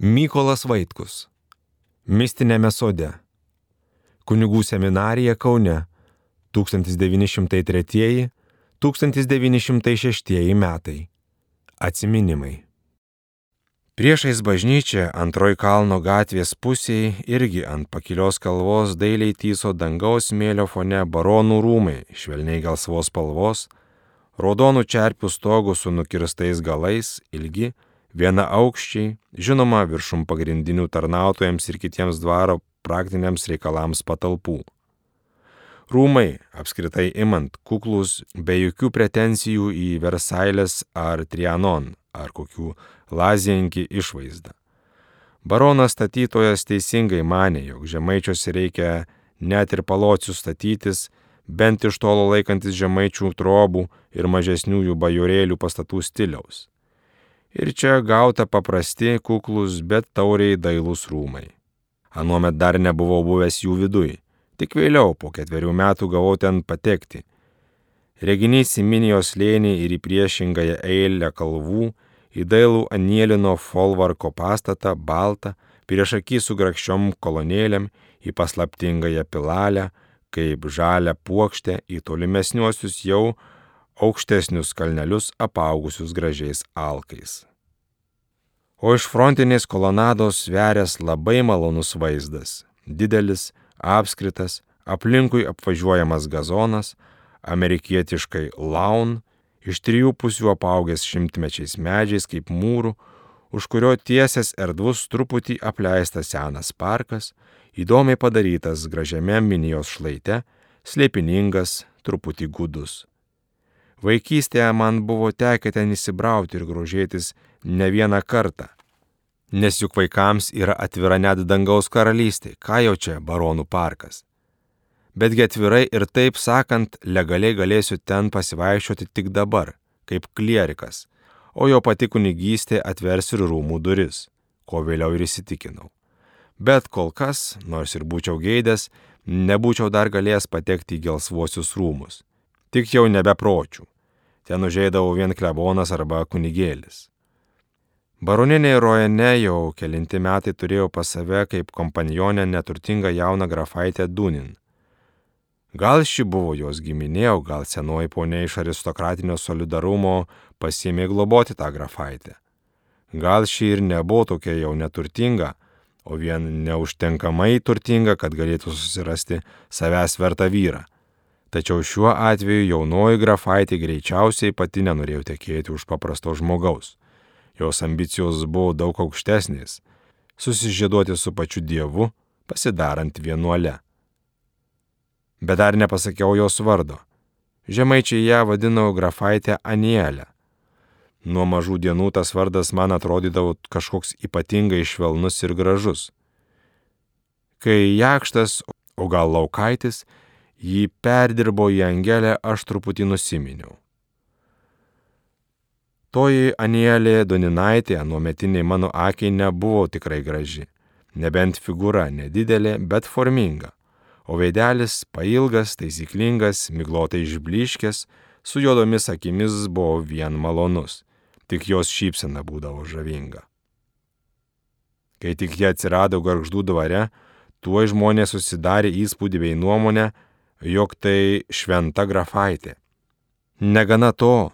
Mykolas Vaitkus. Mistinėme sode. Kunigų seminarija Kaune 1903-1906 metai. Atsiminimai. Priešais bažnyčią antroji kalno gatvės pusėje irgi ant pakilios kalvos dailiai tyso dangaus smėlio fone baronų rūmai, švelniai gelsvos spalvos, raudonų čerpių stogų su nukirstais galais, ilgi, viena aukščiai, žinoma, viršum pagrindinių tarnautojams ir kitiems dvaro praktiniams reikalams patalpų. Rūmai, apskritai imant, kuklus, be jokių pretenzijų į Versailės ar Trianon, ar kokių lazienki išvaizdą. Baronas statytojas teisingai mane, jog žemaičiuose reikia net ir palocių statytis, bent iš tolo laikantis žemaičių trobų ir mažesniųjų bajorėlių pastatų stiliaus ir čia gauta paprasti, kuklus, bet tauriai dailūs rūmai. Anuomet dar nebuvau buvęs jų viduj, tik vėliau po ketverių metų gavau ten patekti. Reginys į Minijos lėnį ir į priešingąją eilę kalvų, į dailų Anielino folvarko pastatą, baltą, prieš akį su grakščiom kolonėlėm, į paslaptingąją pilalę, kaip žalę puokštę, į tolimesniuosius jau aukštesnius kalnelius apaugusius gražiais alkais. O iš frontinės kolonados verės labai malonus vaizdas - didelis, apskritas, aplinkui apvažiuojamas gazonas, amerikietiškai laun, iš trijų pusių apaugęs šimtmečiais medžiais kaip mūrų, už kurio tiesęs erdvus truputį apleistas senas parkas, įdomiai padarytas gražiame minijos šlaite, slėpiningas, truputį gudus. Vaikystėje man buvo tekę ten įsibrauti ir grožėtis ne vieną kartą. Nes juk vaikams yra atvira net dangaus karalystė, ką jau čia baronų parkas. Betgi atvirai ir taip sakant, legaliai galėsiu ten pasivaiščioti tik dabar, kaip klierikas, o jo pati kunigystė atvers ir rūmų duris, ko vėliau ir įsitikinau. Bet kol kas, nors ir būčiau geidęs, nebūčiau dar galėjęs patekti į gelsvuosius rūmus. Tik jau nebepročių ten užėdavo vien klebonas arba kunigėlis. Baroninė rojane jau kelinti metai turėjo pas save kaip kompanionę neturtingą jauną grafaitę Dunin. Gal ši buvo jos giminė, o gal senoji ponė iš aristokratinio solidarumo pasiemė globoti tą grafaitę. Gal ši ir nebuvo tokia jau neturtinga, o vien neužtenkamai turtinga, kad galėtų susirasti savęs vertą vyrą. Tačiau šiuo atveju jaunoji grafaitė greičiausiai pati nenorėjo tekėti už paprasto žmogaus. Jos ambicijos buvo daug aukštesnės - susižieduoti su pačiu Dievu, pasidarant vienuole. Bet dar nepasakiau jos vardo. Žemaičiai ją vadino grafaitę Anielę. Nuo mažų dienų tas vardas man atrodydavo kažkoks ypatingai švelnus ir gražus. Kai jakštas, o gal laukaitis, jį perdirbo į angelę, aš truputį nusiminiau. Toji Anielė Doninaitė, anuometiniai mano akiai, nebuvo tikrai graži. Nebent figūra nedidelė, bet forminga. O veidelis pailgas, taisyklingas, miglotai išbliškęs, su juodomis akimis buvo vien malonus. Tik jos šypsena būdavo žavinga. Kai tik jie atsirado garždų dvare, tuo žmonės susidarė įspūdį bei nuomonę, jog tai šventa grafaitė. Negana to,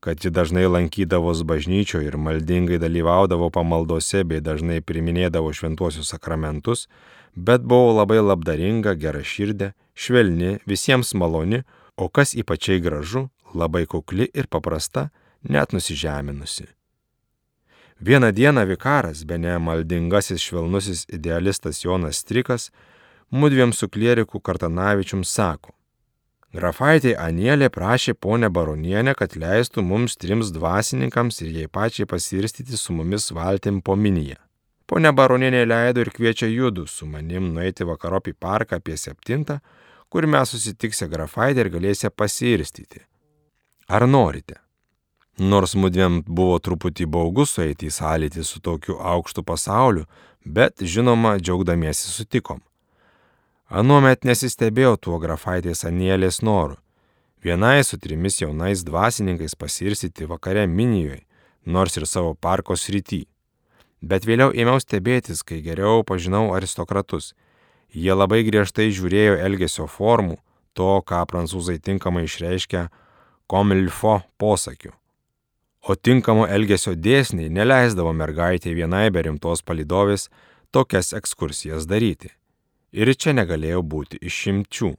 kad ji dažnai lankydavos bažnyčioje ir maldingai dalyvaudavo pamaldose bei dažnai priminėdavo šventuosius sakramentus, bet buvo labai labdaringa, gera širdė, švelni, visiems maloni, o kas ypačiai gražu, labai kukli ir paprasta, net nusižeminusi. Vieną dieną vikaras, be ne maldingasis švelnusis idealistas Jonas Strikas, mudviem su klieriku Kartanavičium sako. Grafaitė Anielė prašė ponę baronienę, kad leistų mums trims dvasininkams ir jai pačiai pasirstyti su mumis valtim po miniją. Pone baronienė leido ir kviečia judu su manim nueiti vakarop į parką apie septintą, kur mes susitiksime grafaitę ir galėsime pasirstyti. Ar norite? Nors mudviem buvo truputį baugus sueiti į sąlytį su tokiu aukštu pasauliu, bet žinoma, džiaugdamiesi sutikom. Anuomet nesistebėjau tuo grafaitės Anielės noru. Vienai su trimis jaunais dvasininkais pasirsyti vakare Minijoje, nors ir savo parko srity. Bet vėliau ėmiau stebėtis, kai geriau pažinau aristokratus. Jie labai griežtai žiūrėjo elgesio formų, to, ką prancūzai tinkamai išreiškia komilfo posakiu. O tinkamo elgesio dėsniai neleisdavo mergaitė vienai be rimtos palidovės tokias ekskursijas daryti. Ir čia negalėjo būti išimčių.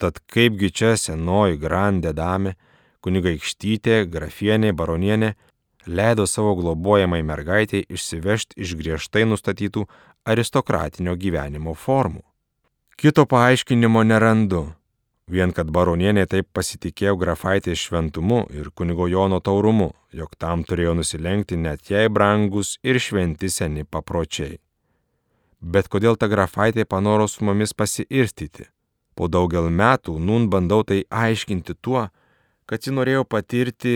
Tad kaipgi čia senoji grandė dame, kunigaikštytė, grafienė, baronienė leido savo globojamai mergaitiai išsivežti iš griežtai nustatytų aristokratinio gyvenimo formų. Kito paaiškinimo nerandu. Vien kad baronienė taip pasitikėjo grafaitės šventumu ir kunigo Jono taurumu, jog tam turėjo nusilenkti net jai brangus ir šventi seni papročiai. Bet kodėl ta grafaitė panoro su mumis pasiirstyti? Po daugel metų nun bandau tai aiškinti tuo, kad ji norėjo patirti,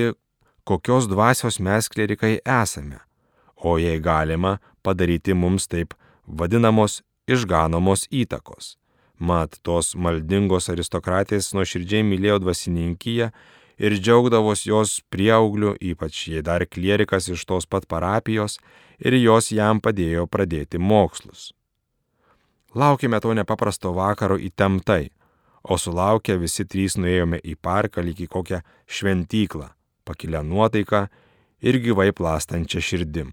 kokios dvasios mes klerikai esame, o jei galima padaryti mums taip vadinamos išganomos įtakos. Mat, tos maldingos aristokratės nuoširdžiai mylėjo dvasininkiją ir džiaugdavos jos prieaugliu, ypač jei dar klierikas iš tos pat parapijos, ir jos jam padėjo pradėti mokslus. Laukime to nepaprasto vakaro įtemptai, o sulaukę visi trys nuėjome į parką lyg į kokią šventyklą, pakilę nuotaiką ir gyvai plastančią širdim.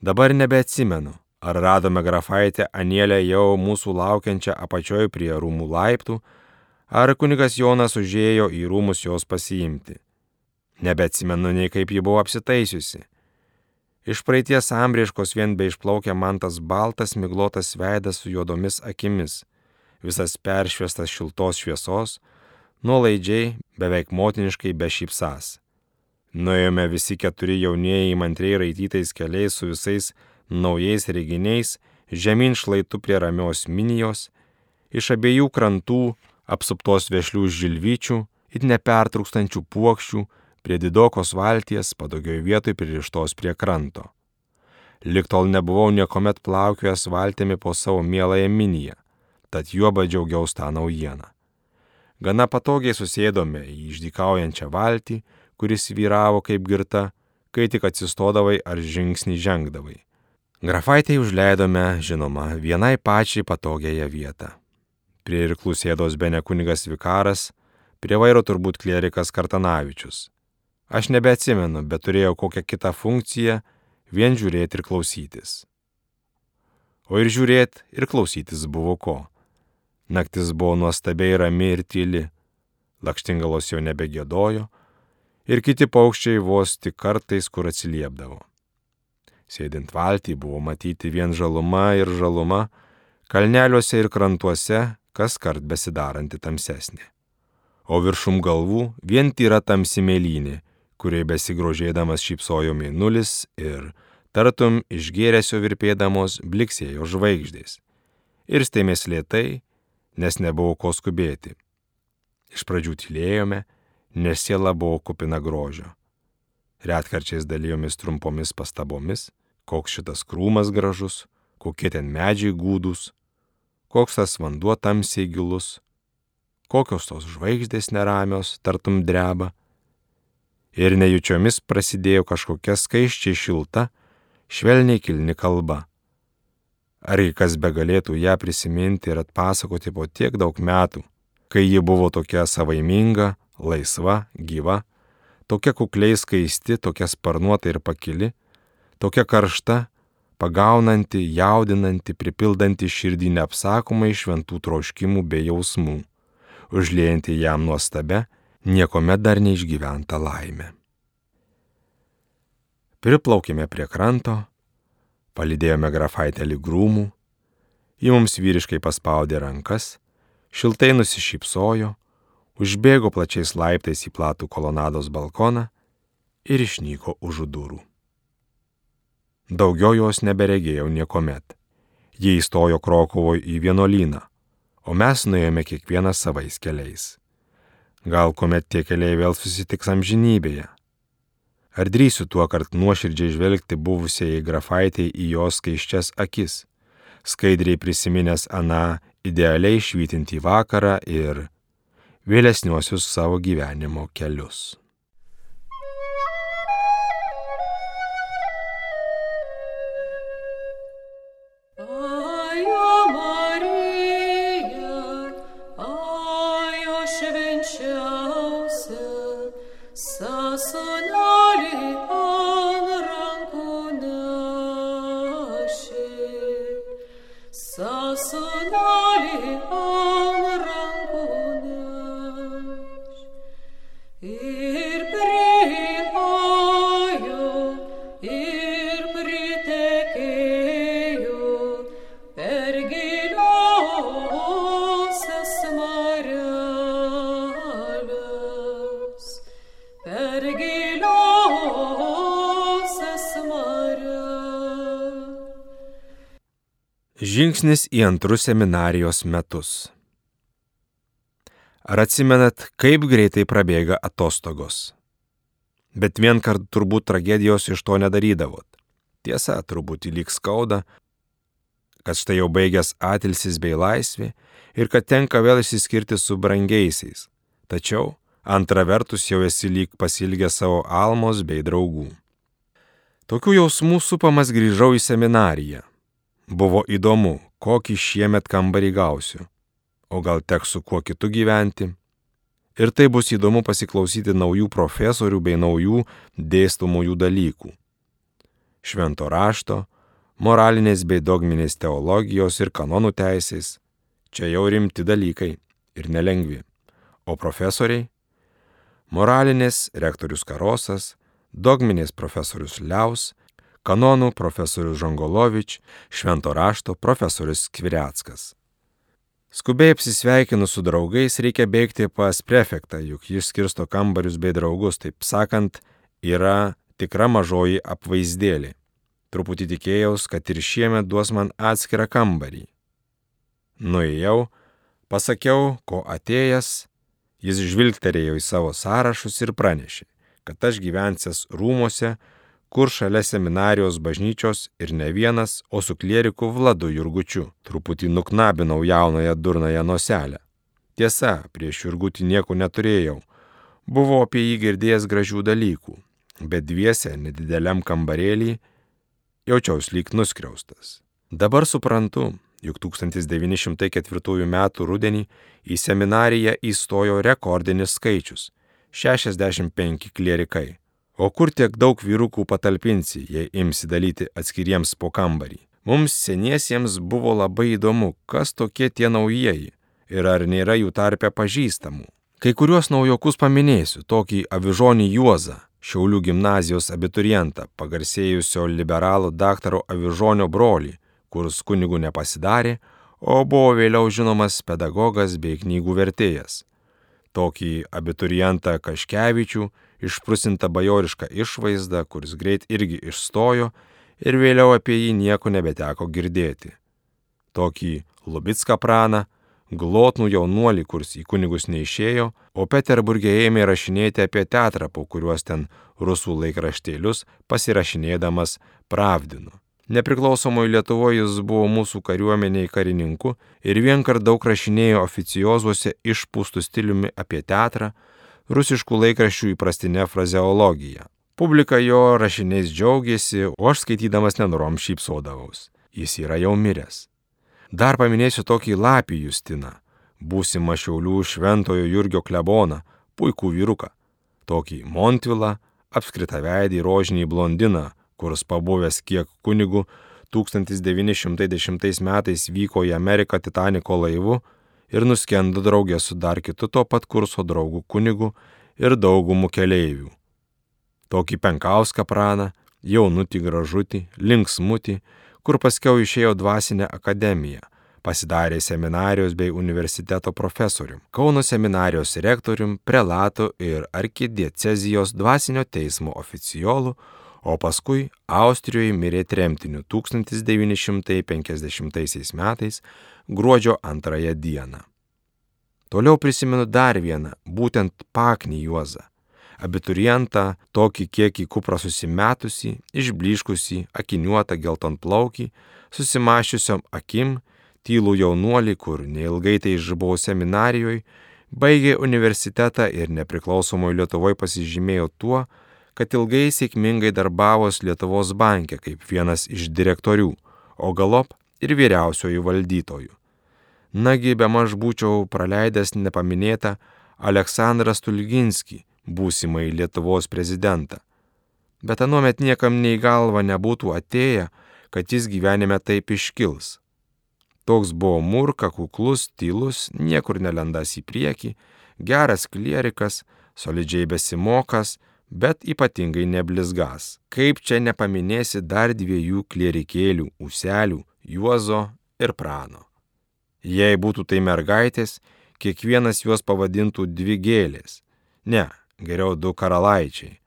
Dabar nebeatsimenu, ar radome grafaitę Anėlę jau mūsų laukiančią apačioj prie rūmų laiptų, ar kunigas Jonas užėjo į rūmus jos pasiimti. Nebeatsimenu nei kaip ji buvo apsitaisiusi. Iš praeities ambrieškos vien be išplaukė man tas baltas miglotas veidas su juodomis akimis, visas peršviestas šiltos šviesos, nuolaidžiai, beveik motiniškai be šypsas. Nuėjome visi keturi jaunieji įmantriai raitytais keliais su visais naujais reginiais, žemyn šlaitų prie ramios minijos, iš abiejų krantų, apsuptos vešlių žilvyčių ir nepertrūkstančių puokščių, prie didokos valties, patogioj vietoj pririštos prie kranto. Liktol nebuvau niekuomet plaukiojęs valtimi po savo mieląją miniją, tad juo badžiaugiaus tą naujieną. Gana patogiai susėdome į išdykaujančią valtį, kuris vyravo kaip girta, kai tik atsistodavai ar žingsnį žengdavai. Grafaitai užleidome, žinoma, vienai pačiai patogiąją vietą. Prie irklų sėdos bene kunigas Vikaras, prie vairo turbūt klierikas Kartanavičius. Aš nebeatsimenu, bet turėjau kokią kitą funkciją, vien žiūrėti ir klausytis. O ir žiūrėti, ir klausytis buvo ko. Naktis buvo nuostabiai rami ir tyli, lakštingalos jau nebegėdojo, ir kiti paukščiai vos tik kartais kur atsiliepdavo. Sėdint valtį buvo matyti vien žaluma ir žaluma, kalneliuose ir krantuose kas kart besidaranti tamsesnė. O viršum galvų vien tyra tamsi mėlynė, kuriai besigrožėdamas šypsojo mėnulis ir, tartum išgėrėsio virpėdamos, bliksėjo žvaigždės. Ir stėmės lietai, nes nebuvo ko skubėti. Iš pradžių tylėjome, nes siela buvo kupina grožio. Retkarčiais dalyjomis trumpomis pastabomis, koks šitas krūmas gražus, kokie ten medžiai gūdus, koks tas vanduo tamsiai gilus, kokios tos žvaigždės neramios, tartum dreba. Ir nejučiomis prasidėjo kažkokia skaiščiai šilta, švelniai kilni kalba. Argi kas begalėtų ją prisiminti ir atpasakoti po tiek daug metų, kai ji buvo tokia savaiminga, laisva, gyva, tokia kukliai skaisti, tokia sparnuota ir pakili, tokia karšta, pagaunanti, jaudinanti, pripildanti širdį neapsakomai šventų troškimų bei jausmų, užliejanti jam nuostabę, niekuomet dar neišgyventą laimę. Priplaukėme prie kranto, palidėjome grafaitę lygrūmų, ji mums vyriškai paspaudė rankas, šiltai nusišypsojo, užbėgo plačiais laiptais į platų kolonados balkoną ir išnyko už durų. Daugiau jos neberegėjau niekuomet. Jie įstojo Krokovoje į vienuolyną, o mes nuėjome kiekvieną savais keliais. Gal kuomet tie keliai vėl susitiks amžinybėje. Ar drįsiu tuo kart nuoširdžiai žvelgti buvusiai grafaitėjai į jos skaiščias akis, skaidriai prisiminęs aną idealiai švytintį vakarą ir vėlesniuosius savo gyvenimo kelius. Žingsnis į antrus seminarijos metus. Ar atsimenat, kaip greitai prabėga atostogos? Bet vien kart turbūt tragedijos iš to nedarydavot. Tiesa, turbūt įlyg skauda, kad štai jau baigęs atilsis bei laisvė ir kad tenka vėl išsiskirti su brangiaisiais. Tačiau, antra vertus, jau esi lyg pasilgę savo almos bei draugų. Tokių jausmų supamas grįžau į seminariją. Buvo įdomu, kokį šiemet kambarį gausiu. O gal teks su kuo kitu gyventi? Ir tai bus įdomu pasiklausyti naujų profesorių bei naujų dėstomųjų dalykų. Švento rašto, moralinės bei dogminės teologijos ir kanonų teisės - čia jau rimti dalykai ir nelengvi. O profesoriai? Moralinės rektorius Karosas, dogminės profesorius Liaus, kanonų profesorius Žongolovič, švento rašto profesorius Kviriackas. Skubiai apsisveikinus su draugais reikia bėgti pas prefektą, juk jis skirsto kambarius bei draugus, taip sakant, yra tikra mažoji apvaizdėlė. Truputį tikėjaus, kad ir šiemet duos man atskirą kambarį. Nuėjau, pasakiau, ko atėjęs, jis žvilgterėjo į savo sąrašus ir pranešė, kad aš gyvensęs rūmose, kur šalia seminarijos bažnyčios ir ne vienas, o su klieriku Vladu Jurgučiu. Truputį nuknabinau jaunąją durnąją noselę. Tiesa, prieš Jurgutį nieko neturėjau. Buvau apie jį girdėjęs gražių dalykų, bet dviese nedideliam kambarėlį jaučiausi lyg nuskriaustas. Dabar suprantu, juk 1904 m. rudenį į seminariją įstojo rekordinis skaičius - 65 klierikai. O kur tiek daug vyrukų patalpinsi, jei imsi dalyti atskiriems po kambarį? Mums seniesiems buvo labai įdomu, kas tokie tie naujieji ir ar nėra jų tarpe pažįstamų. Kai kuriuos naujokus paminėsiu, tokį avižonį Juozą, Šiaulių gimnazijos abiturientą, pagarsėjusio liberalų daktaro avižonio brolį, kuris kunigų nepasidarė, o buvo vėliau žinomas pedagogas bei knygų vertėjas. Tokį abiturientą Kaškevičių, išprusinta bajoriška išvaizda, kuris greit irgi išstojo ir vėliau apie jį nieko nebeteko girdėti. Tokį Lubitską praną, glotnų jaunuolį, kuris į kunigus neišėjo, o Peterburgė ėmė rašinėti apie teatrą, po kuriuos ten rusų laikraštėlius pasirašinėdamas pravdinu. Nepriklausomoje Lietuvoje jis buvo mūsų kariuomeniai karininku ir vienkart daug rašinėjo oficiozuose išpūstų stiliumi apie teatrą, rusiškų laikraščių įprastinę frazeologiją. Publika jo rašiniais džiaugiasi, o aš skaitydamas nenorom šypsodavaus. Jis yra jau miręs. Dar paminėsiu tokį lapį Justiną, būsimą Šiaulių šventojo Jurgio kleboną, puikų vyruką. Tokį Montvilą, apskritą veidį rožinį blondiną, kuris pabuvęs kiek kunigų 1910 metais vyko į Ameriką Titaniko laivu ir nuskendo draugė su dar kitu to pat kurso draugu kunigu ir daugumų keleivių. Tokį penkauską praną, jaunutį gražutį, linksmutį, kur paskiau išėjo dvasinę akademiją, pasidarė seminarijos bei universiteto profesorium, Kauno seminarijos rektorium, prelatu ir arkidiecezijos dvasinio teismo oficiolų, o paskui Austrijoje mirė tremtiniu 1950 metais gruodžio antrąją dieną. Toliau prisimenu dar vieną, būtent Paknį Juozą. Abiturientą, tokį kiekį kuprą susimetusi, išbliškusi, akiniuotą geltonplaukį, susimašiusiom akim, tylų jaunuolį, kur neilgai tai išbuvau seminarijoje, baigė universitetą ir nepriklausomoje Lietuvoje pasižymėjo tuo, kad ilgai sėkmingai darbavos Lietuvos bankė kaip vienas iš direktorių, o galop ir vyriausiojų valdytojų. Nagi be maž būčiau praleidęs nepaminėtą Aleksandrą Stulginskį, būsimai Lietuvos prezidentą. Bet anuomet niekam nei galva nebūtų atėję, kad jis gyvenime taip iškils. Toks buvo murka, kuklus, tylus, niekur nelendas į priekį, geras klierikas, solidžiai besimokas, bet ypatingai neblizgas. Kaip čia nepaminėsi dar dviejų klierikėlių - Uselių, Juozo ir Prano. Jei būtų tai mergaitės, kiekvienas juos pavadintų dvi gėlės. Ne, geriau du karalaičiai.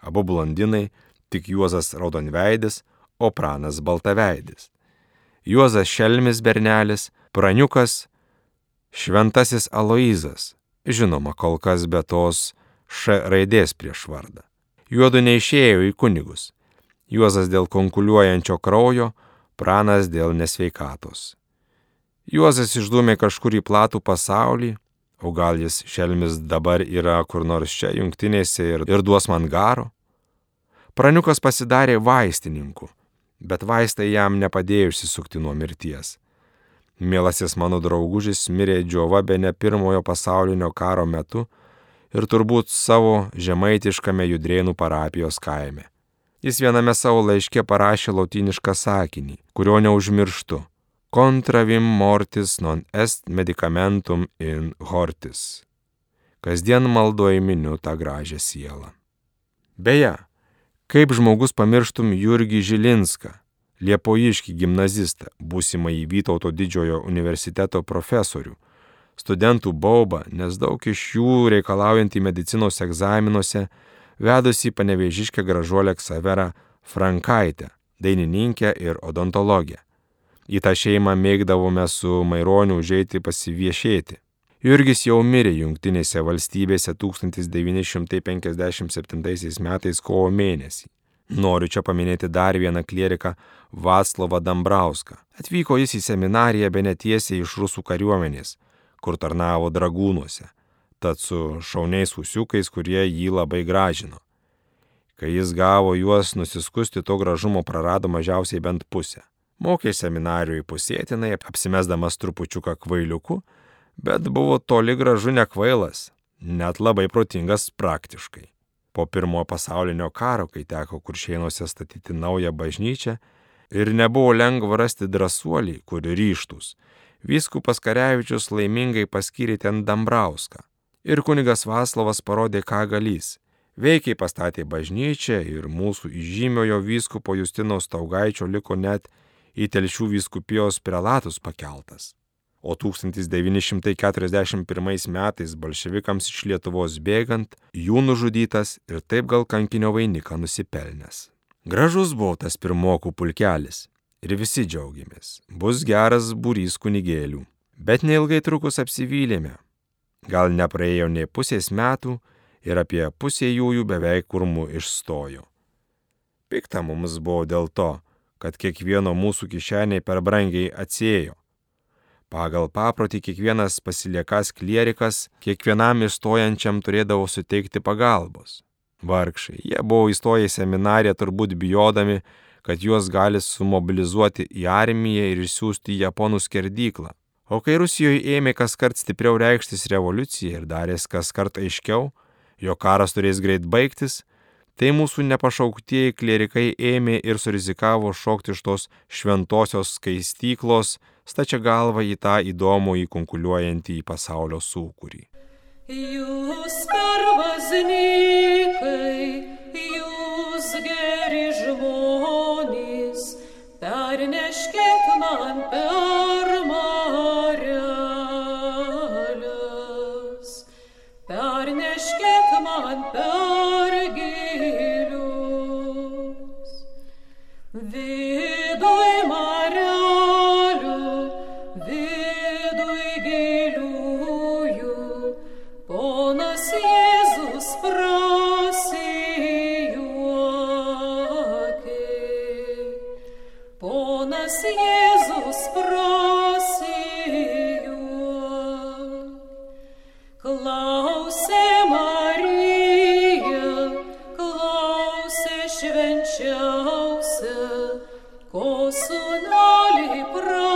Abu blondinai, tik Juozas raudonveidis, o Pranas baltaveidis. Juozas Šelmis bernelis, Praniukas, Šventasis Aloizas, žinoma, kol kas be tos Š raidės prieš vardą. Juodu neišėjo į kunigus. Juozas dėl konkuliuojančio kraujo, Pranas dėl nesveikatos. Juozas išdūmė kažkur į platų pasaulį, o gal jis šelmis dabar yra kur nors čia jungtinėse ir, ir duos man garo. Praniukas pasidarė vaistininku, bet vaistai jam nepadėjo išsisukti nuo mirties. Mielasis mano draugužis mirė džiova be ne pirmojo pasaulinio karo metu ir turbūt savo žemaitiškame judrėnų parapijos kaime. Jis viename savo laiške parašė lautinišką sakinį, kurio neužmirštu. Kontravim mortis non est medicamentum in hortis. Kasdien maldoje miniu tą gražią sielą. Beje, kaip žmogus pamirštum Jurgį Žilinską, Liepojiškį gimnazistą, būsimą į Vytauto didžiojo universiteto profesorių, studentų baubą, nes daug iš jų reikalaujantį medicinos egzaminuose vedusi panevežiškę gražuolę Ksaverą Frankaitę, dainininkę ir odontologę. Į tą šeimą mėgdavome su Maironiu užeiti pasiviešėti. Jurgis jau mirė Junktinėse valstybėse 1957 metais kovo mėnesį. Noriu čia paminėti dar vieną klieriką Vaclavą Dambrauską. Atvyko jis į seminariją be netiesiai iš rusų kariuomenės, kur tarnavo dragūnuose, tad su šauniais usiukais, kurie jį labai gražino. Kai jis gavo juos nusiskusti, to gražumo prarado mažiausiai bent pusę. Mokė seminarijoje pusėtinai, apsimesdamas trupučiuką kvailiuku, bet buvo toli gražu nekvailas, net labai protingas praktiškai. Po pirmojo pasaulinio karo, kai teko kuršėnuose statyti naują bažnyčią ir nebuvo lengva rasti drąsuolį, kuri ryštus, Vyskupas Karevičius laimingai paskyrė ten Dambrauską. Ir kunigas Vaslavas parodė, ką galys. Veikiai pastatė bažnyčią ir mūsų įžymiojo vyskupo Justino Staugaičio liko net į telšių vyskupijos prelatus pakeltas. O 1941 metais bolševikams iš Lietuvos bėgant, jų nužudytas ir taip gal kankinio vainiką nusipelnęs. Gražus buvo tas pirmokų pulkelis ir visi džiaugiamės. Bus geras būrys kunigėlių. Bet neilgai trukus apsivylėme. Gal nepraėjo nei pusės metų ir apie pusę jųjų beveik kurmų išstojo. Pikta mums buvo dėl to, kad kiekvieno mūsų kišeniai per brangiai atsėjo. Pagal paprotį kiekvienas pasiliekas klierikas kiekvienam įstojančiam turėdavo suteikti pagalbos. Vargšai, jie buvo įstoję į seminariją turbūt bijodami, kad juos gali sumobilizuoti į armiją ir išsiųsti į Japonų skerdyklą. O kai Rusijoje ėmė kas kart stipriau reikštis revoliucija ir darės kas kart aiškiau, jo karas turės greit baigtis, tai mūsų nepašauktieji klierikai ėmė ir surizikavo šokti iš tos šventosios skaistyklos, stačia galva į tą įdomų įkonkuliuojantį į pasaulio sūkurį. Jūs pervaznykai, мой прав.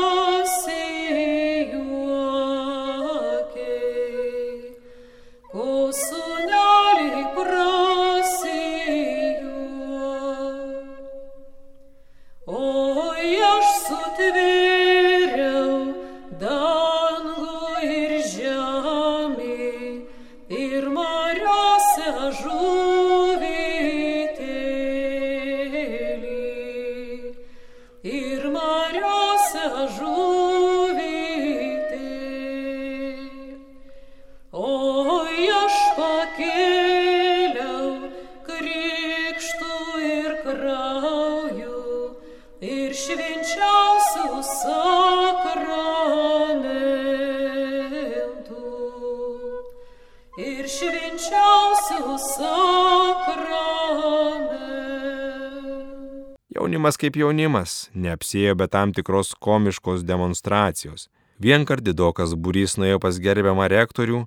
Kaip jaunimas, neapsėjo be tam tikros komiškos demonstracijos. Vienkart didokas būrys nuėjo pas gerbiamą rektorių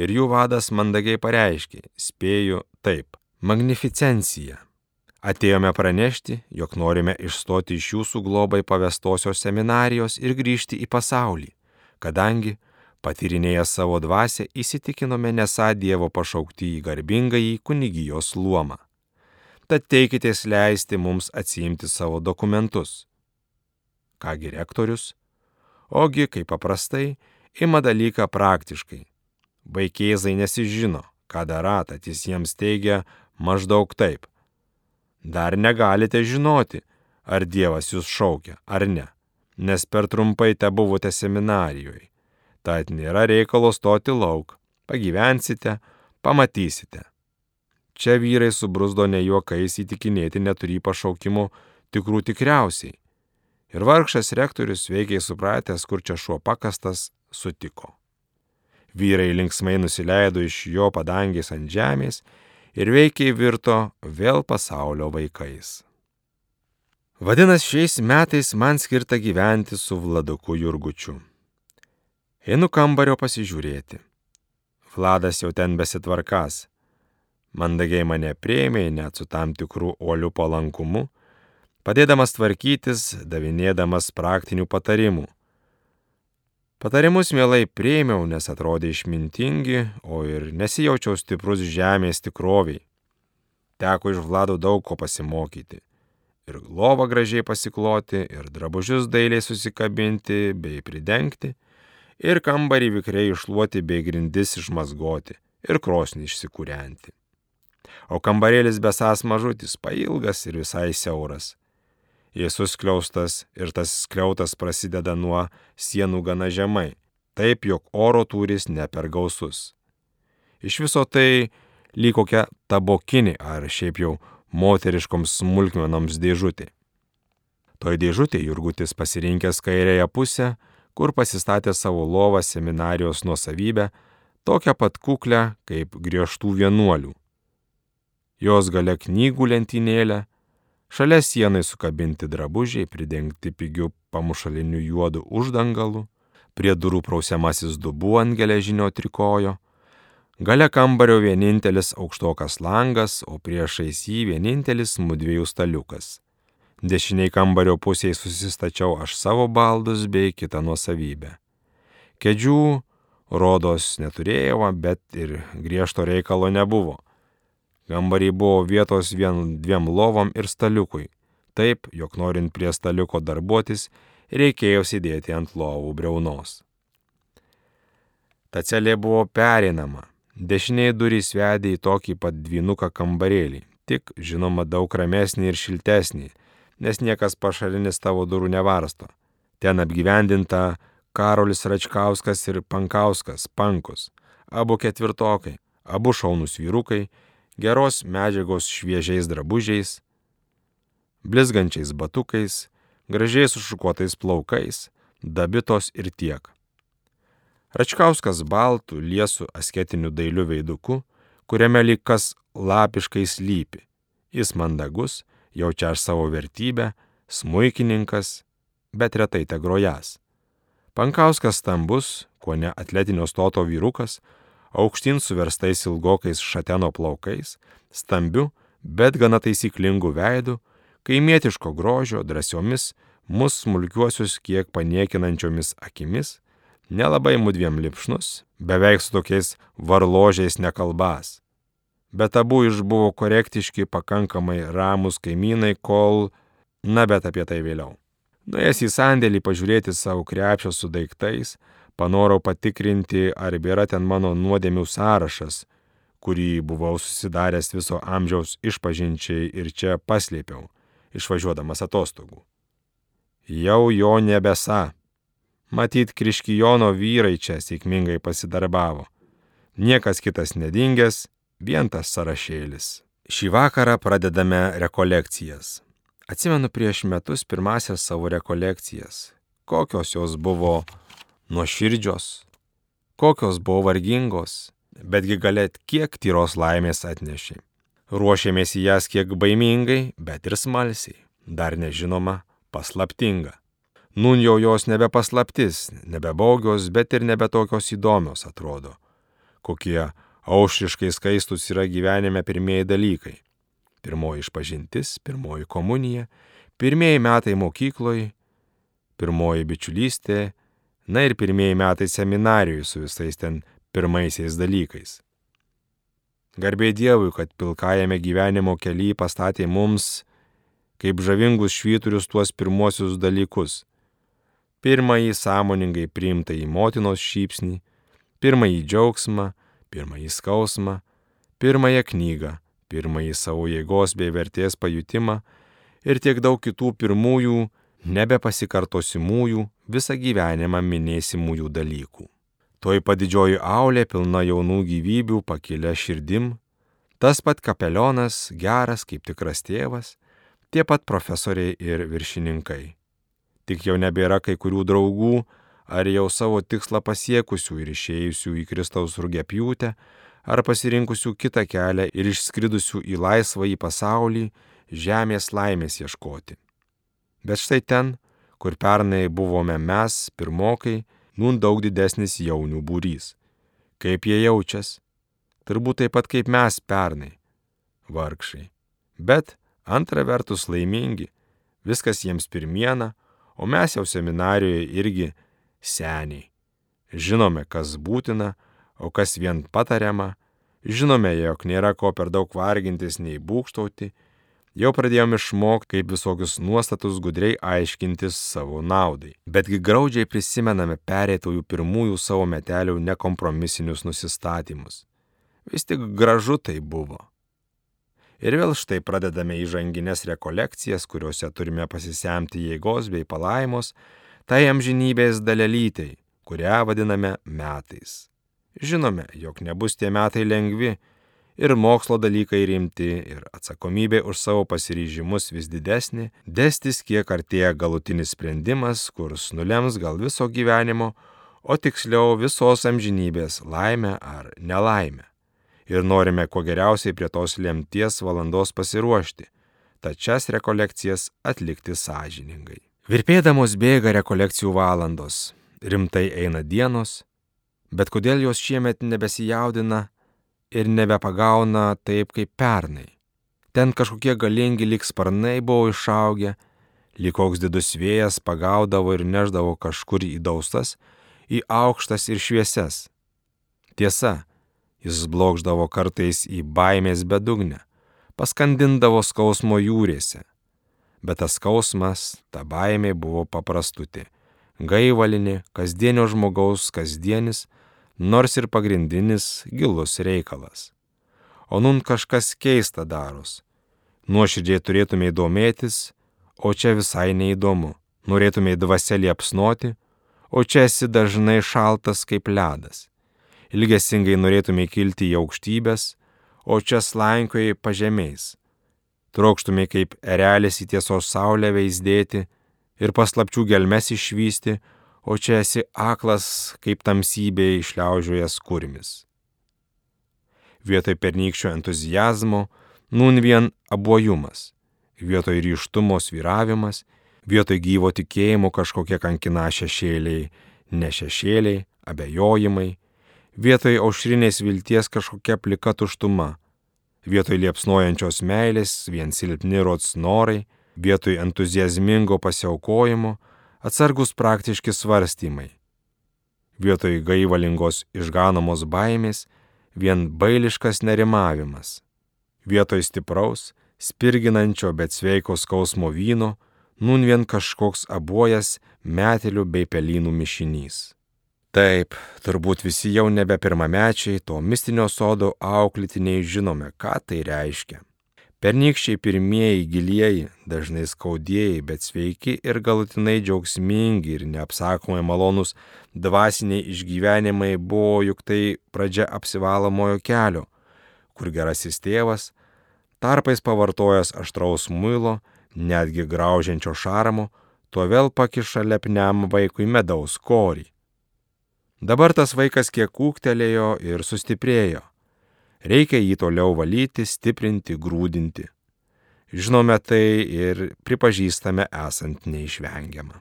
ir jų vadas mandagiai pareiškė, spėju taip, magnificencija. Atėjome pranešti, jog norime išstoti iš jūsų globai pavestosios seminarijos ir grįžti į pasaulį, kadangi, patyrinėję savo dvasę, įsitikinome nesą Dievo pašaukti į garbingąjį kunigijos luomą. Tad teikitės leisti mums atsiimti savo dokumentus. Kągi rektorius? Ogi, kaip paprastai, ima dalyką praktiškai. Vaikėzai nesižino, ką darą, tad jis jiems teigia maždaug taip. Dar negalite žinoti, ar Dievas jūs šaukia, ar ne, nes per trumpai te buvote seminarijoje. Tad nėra reikalo stoti lauk, pagyvensite, pamatysite. Čia vyrai subrusdo ne juokais įtikinėti neturį pašaukimų tikrų tikriausiai. Ir vargšas rektorius veikiai supratęs, kur čia šuo pakastas, sutiko. Vyrai linksmai nusileido iš jo padangės ant žemės ir veikiai virto vėl pasaulio vaikais. Vadinasi, šiais metais man skirta gyventi su Vladuku Jurgučiu. Einu kambario pasižiūrėti. Vladas jau ten besitvarkas. Mandagiai mane prieimė net su tam tikrų olių palankumu, padėdamas tvarkytis, davinėdamas praktinių patarimų. Patarimus mielai prieimiau, nes atrodė išmintingi, o ir nesijaučiau stiprus žemės tikroviai. Teko iš Vlado daug ko pasimokyti. Ir lovą gražiai pasikloti, ir drabužius dailiai susikabinti bei pridengti, ir kambarį vikriai išluoti bei grindis išmazgoti, ir krosnį išsikūrenti. O kambarėlis besas mažutis, pailgas ir visai siauras. Jis suskliaustas ir tas skliautas prasideda nuo sienų gana žemai, taip jog oro tūris ne per gausus. Iš viso tai lyg kokia tabokinė ar šiaip jau moteriškoms smulkmenoms dėžutė. Toj dėžutė Jurgutis pasirinkęs kairėje pusę, kur pasistatė savo lovą seminarijos nuosavybę, tokią pat kuklę kaip griežtų vienuolių. Jos gale knygų lentynėlė, šalia sienai sukabinti drabužiai pridengti pigių pamušalinių juodų uždangalų, prie durų prausiamasis dubu ant geležinio trikojo, gale kambario vienintelis aukštokas langas, o priešais jį vienintelis mudviejų staliukas. Dešiniai kambario pusėje susistačiau aš savo baldus bei kitą nuosavybę. Kedžių, rodos, neturėjau, bet ir griežto reikalo nebuvo. Kambarį buvo vietos vien dviem lovom ir staliukui. Taip, jog norint prie staliuko darbuotis, reikėjo sėdėti ant lovų breunos. Ta celė buvo perinama. Dešiniai durys vedė į tokį pat dvinuką kambarėlį, tik, žinoma, daug ramesnį ir šiltesnį, nes niekas pašalinis tavo durų nevarsto. Ten apgyvendinta Karolis Račkauskas ir Pankauskas, Pankus, abu ketvirtokai, abu šaunus vyrukai, geros medžiagos šviežiais drabužiais, blizgančiais batukais, gražiai sušukuotais plaukais, dabitos ir tiek. Račkauskas baltų, liesų asketiniu dailiu veiduku, kuriame lyg kas lapiškai slypi. Jis mandagus, jaučia aš savo vertybę, smuikininkas, bet retai te grojas. Pankauskas stambus, kuo ne atletinio stoto vyrukas, aukštyn suverstais ilgokais šateno plaukais, stambiu, bet gana taisyklingu veidu, kaimietiško grožio, drasiomis, mus smulkiuosius kiek paniekinančiomis akimis, nelabai mudviem lipšnus, beveik su tokiais varložiais nekalbas. Bet abu išbuvo korektiški, pakankamai ramus kaimynai, kol, na bet apie tai vėliau. Nuėjęs į sandėlį pažiūrėti savo krepšio su daiktais, panorau patikrinti, ar yra ten mano nuodėmių sąrašas, kurį buvau susidaręs viso amžiaus išpažinčiai ir čia paslėpiau, išvažiuodamas atostogų. Jau jo nebesa, Matyt, Kriškijono vyrai čia sėkmingai pasidarbavo. Niekas kitas nedingęs, vien tas sąrašėlis. Šį vakarą pradedame rekolekcijas. Atsimenu prieš metus pirmasias savo rekolekcijas. Kokios jos buvo nuoširdžios, kokios buvo vargingos, betgi galėt kiek tyros laimės atnešė. Ruošėmės į jas kiek baimingai, bet ir smalsiai, dar nežinoma, paslaptinga. Nun jau jos nebe paslaptis, nebe baugios, bet ir nebe tokios įdomios atrodo. Kokie aušriškai skaistus yra gyvenime pirmieji dalykai. Pirmoji išpažintis, pirmoji komunija, pirmieji metai mokykloje, pirmoji bičiulystė, na ir pirmieji metai seminarijoje su visais ten pirmaisiais dalykais. Garbė Dievui, kad pilkajame gyvenimo kelyje pastatė mums kaip žavingus švyturius tuos pirmuosius dalykus. Pirmąjį sąmoningai priimtą į motinos šypsnį, pirmąjį džiaugsmą, pirmąjį skausmą, pirmąją knygą, pirmąjį savo jėgos bei vertės pajutimą ir tiek daug kitų pirmųjų, nebepasikartosimųjų, visą gyvenimą minėsimųjų dalykų. Toj padidžioji aulė pilna jaunų gyvybių pakilę širdim, tas pat kapelionas, geras kaip tikras tėvas, tie pat profesoriai ir viršininkai. Tik jau nebėra kai kurių draugų, ar jau savo tikslą pasiekusių ir išėjusių į Kristaus rugėpjūtę, ar pasirinkusių kitą kelią ir išskridusių į laisvą į pasaulį žemės laimės ieškoti. Bet štai ten, kur pernai buvome mes, pirmokai, nun daug didesnis jaunių būrys. Kaip jie jaučias? Turbūt taip pat kaip mes pernai. Vargšai. Bet antra vertus laimingi, viskas jiems pirmiena, o mes jau seminarijoje irgi seniai. Žinome, kas būtina, o kas vien patariama, žinome, jog nėra ko per daug vargintis nei būkštauti, Jau pradėjome išmokti, kaip visokius nuostatus gudriai aiškintis savo naudai. Betgi graudžiai prisimename perėtųjų pirmųjų savo metelių nekompromisinius nusistatymus. Vis tik gražu tai buvo. Ir vėl štai pradedame įžanginės rekolekcijas, kuriuose turime pasisemti jėgos bei palaimos, tai amžinybės dalelytai, kurią vadiname metais. Žinome, jog nebus tie metai lengvi, ir mokslo dalykai rimti, ir atsakomybė už savo pasiryžimus vis didesnė, destis kiek artėja galutinis sprendimas, kurs nulems gal viso gyvenimo, o tiksliau visos amžinybės laimę ar nelaimę. Ir norime kuo geriausiai prie tos lemties valandos pasiruošti, tačias rekolekcijas atlikti sąžiningai. Virpėdamos bėga rekolekcijų valandos, rimtai eina dienos, bet kodėl jos šiemet nebesijaudina ir nebepagauna taip kaip pernai. Ten kažkokie galingi lik sparnai buvo išaugę, lyg koks didus vėjas pagaudavo ir neždavo kažkur į daustas, į aukštas ir šviesias. Tiesa, jis blokždavo kartais į baimės bedugnę, paskandindavo skausmo jūrėse. Bet tas skausmas, ta baimė buvo paprastutė, gaivalinė, kasdienio žmogaus kasdienis, nors ir pagrindinis gilus reikalas. O nun kažkas keista daros. Nuoširdžiai turėtumai domėtis, o čia visai neįdomu. Norėtumai dvasia liepsnoti, o čia esi dažnai šaltas kaip ledas. Ilgesingai norėtumai kilti į aukštybės, o čia slankioji pažemiais. Trokštumai kaip erelis į tiesos saulę veizdėti ir paslapčių gelmes išvysti, o čia esi aklas kaip tamsybė išliaužiojas kurmis. Vietoj pernykščio entuzijazmo, nun vien abuojumas, vietoj ryštumo sviravimas, vietoj gyvo tikėjimo kažkokie kankina šešėliai, ne šešėliai, abejojimai, vietoj aušrinės vilties kažkokia plika tuštuma, vietoj liepsnojančios meilės vien silpni rots norai, vietoj entuzijazmingo pasiaukojimo, atsargus praktiški svarstymai. Vietoj gaivalingos išganomos baimės vien bailiškas nerimavimas. Vietoj stipraus, spirginančio bet sveiko skausmo vyno, nun vien kažkoks abuojas metelių bei pelynų mišinys. Taip, turbūt visi jau nebe pirmamečiai to mistinio sodo auklitiniai žinome, ką tai reiškia. Pernykščiai pirmieji gilieji, dažnai skaudėjai, bet sveiki ir galutinai džiaugsmingi ir neapsakomai malonus dvasiniai išgyvenimai buvo juk tai pradžia apsivalomojo kelio, kur gerasis tėvas, tarpais pavartojęs aštraus muilo, netgi graužiančio šarmo, tuo vėl pakiša lepniam vaikui medaus korį. Dabar tas vaikas kiek kūktelėjo ir sustiprėjo Reikia jį toliau valyti, stiprinti, grūdinti. Žinome tai ir pripažįstame esant neišvengiamą.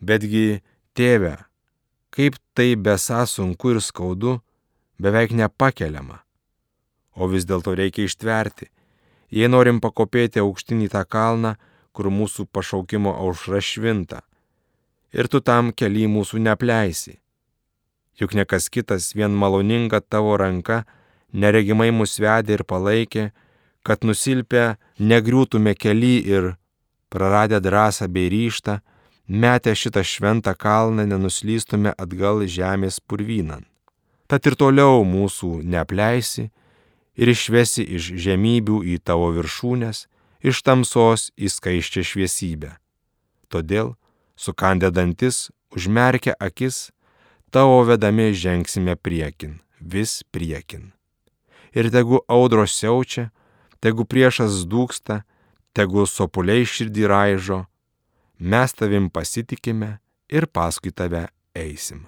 Betgi, tėve, kaip tai besa sunku ir skaudu, beveik nepakeliama. O vis dėlto reikia ištverti, jei norim pakopėti aukštinį tą kalną, kur mūsų pašaukimo aušra švinta. Ir tu tam keli mūsų nepleisi. Juk nekas kitas vien maloninga tavo ranka, neregimai mus vedė ir palaikė, kad nusilpę negriūtume keli ir, praradę drąsą bei ryštą, metę šitą šventą kalną nenuslystume atgal žemės purvynan. Tad ir toliau mūsų neapleisi ir išvesi iš žemybių į tavo viršūnės, iš tamsos į skaiščią šviesybę. Todėl, sukandę dantis, užmerkę akis, tavo vedami žengsime priekin, vis priekin ir tegu audros siaučia, tegu priešas dūksta, tegu sopuliai širdį raižo, mes tavim pasitikime ir paskui tave eisim.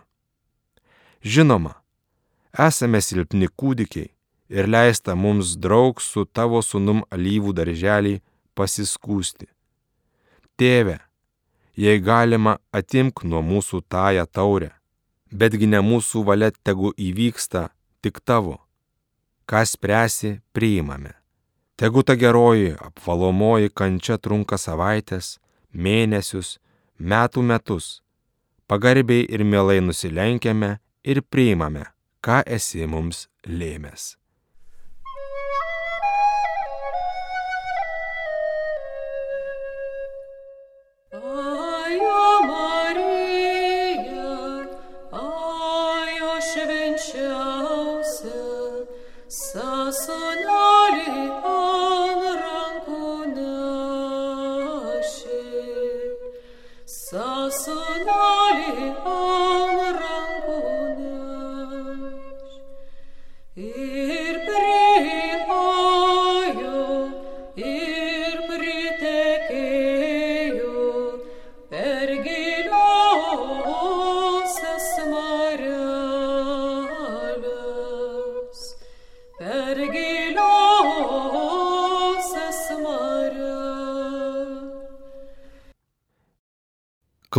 Žinoma, esame silpni kūdikiai ir leista mums draug su tavo sunum alyvų darželį pasiskūsti. Tėve, jei galima, atimk nuo mūsų tąją taurę, betgi ne mūsų valia tegu įvyksta tik tavo ką spręsi, priimame. Tegu ta geroji, apvalomoji kančia trunka savaitės, mėnesius, metų metus. Pagarbiai ir mielai nusilenkiame ir priimame, ką esi mums lėmęs.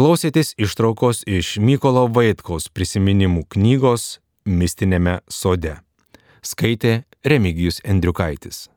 Klausėtės ištraukos iš Mykolo Vaitkaus prisiminimų knygos Mistinėme sode. Skaitė Remigijus Endriukaitis.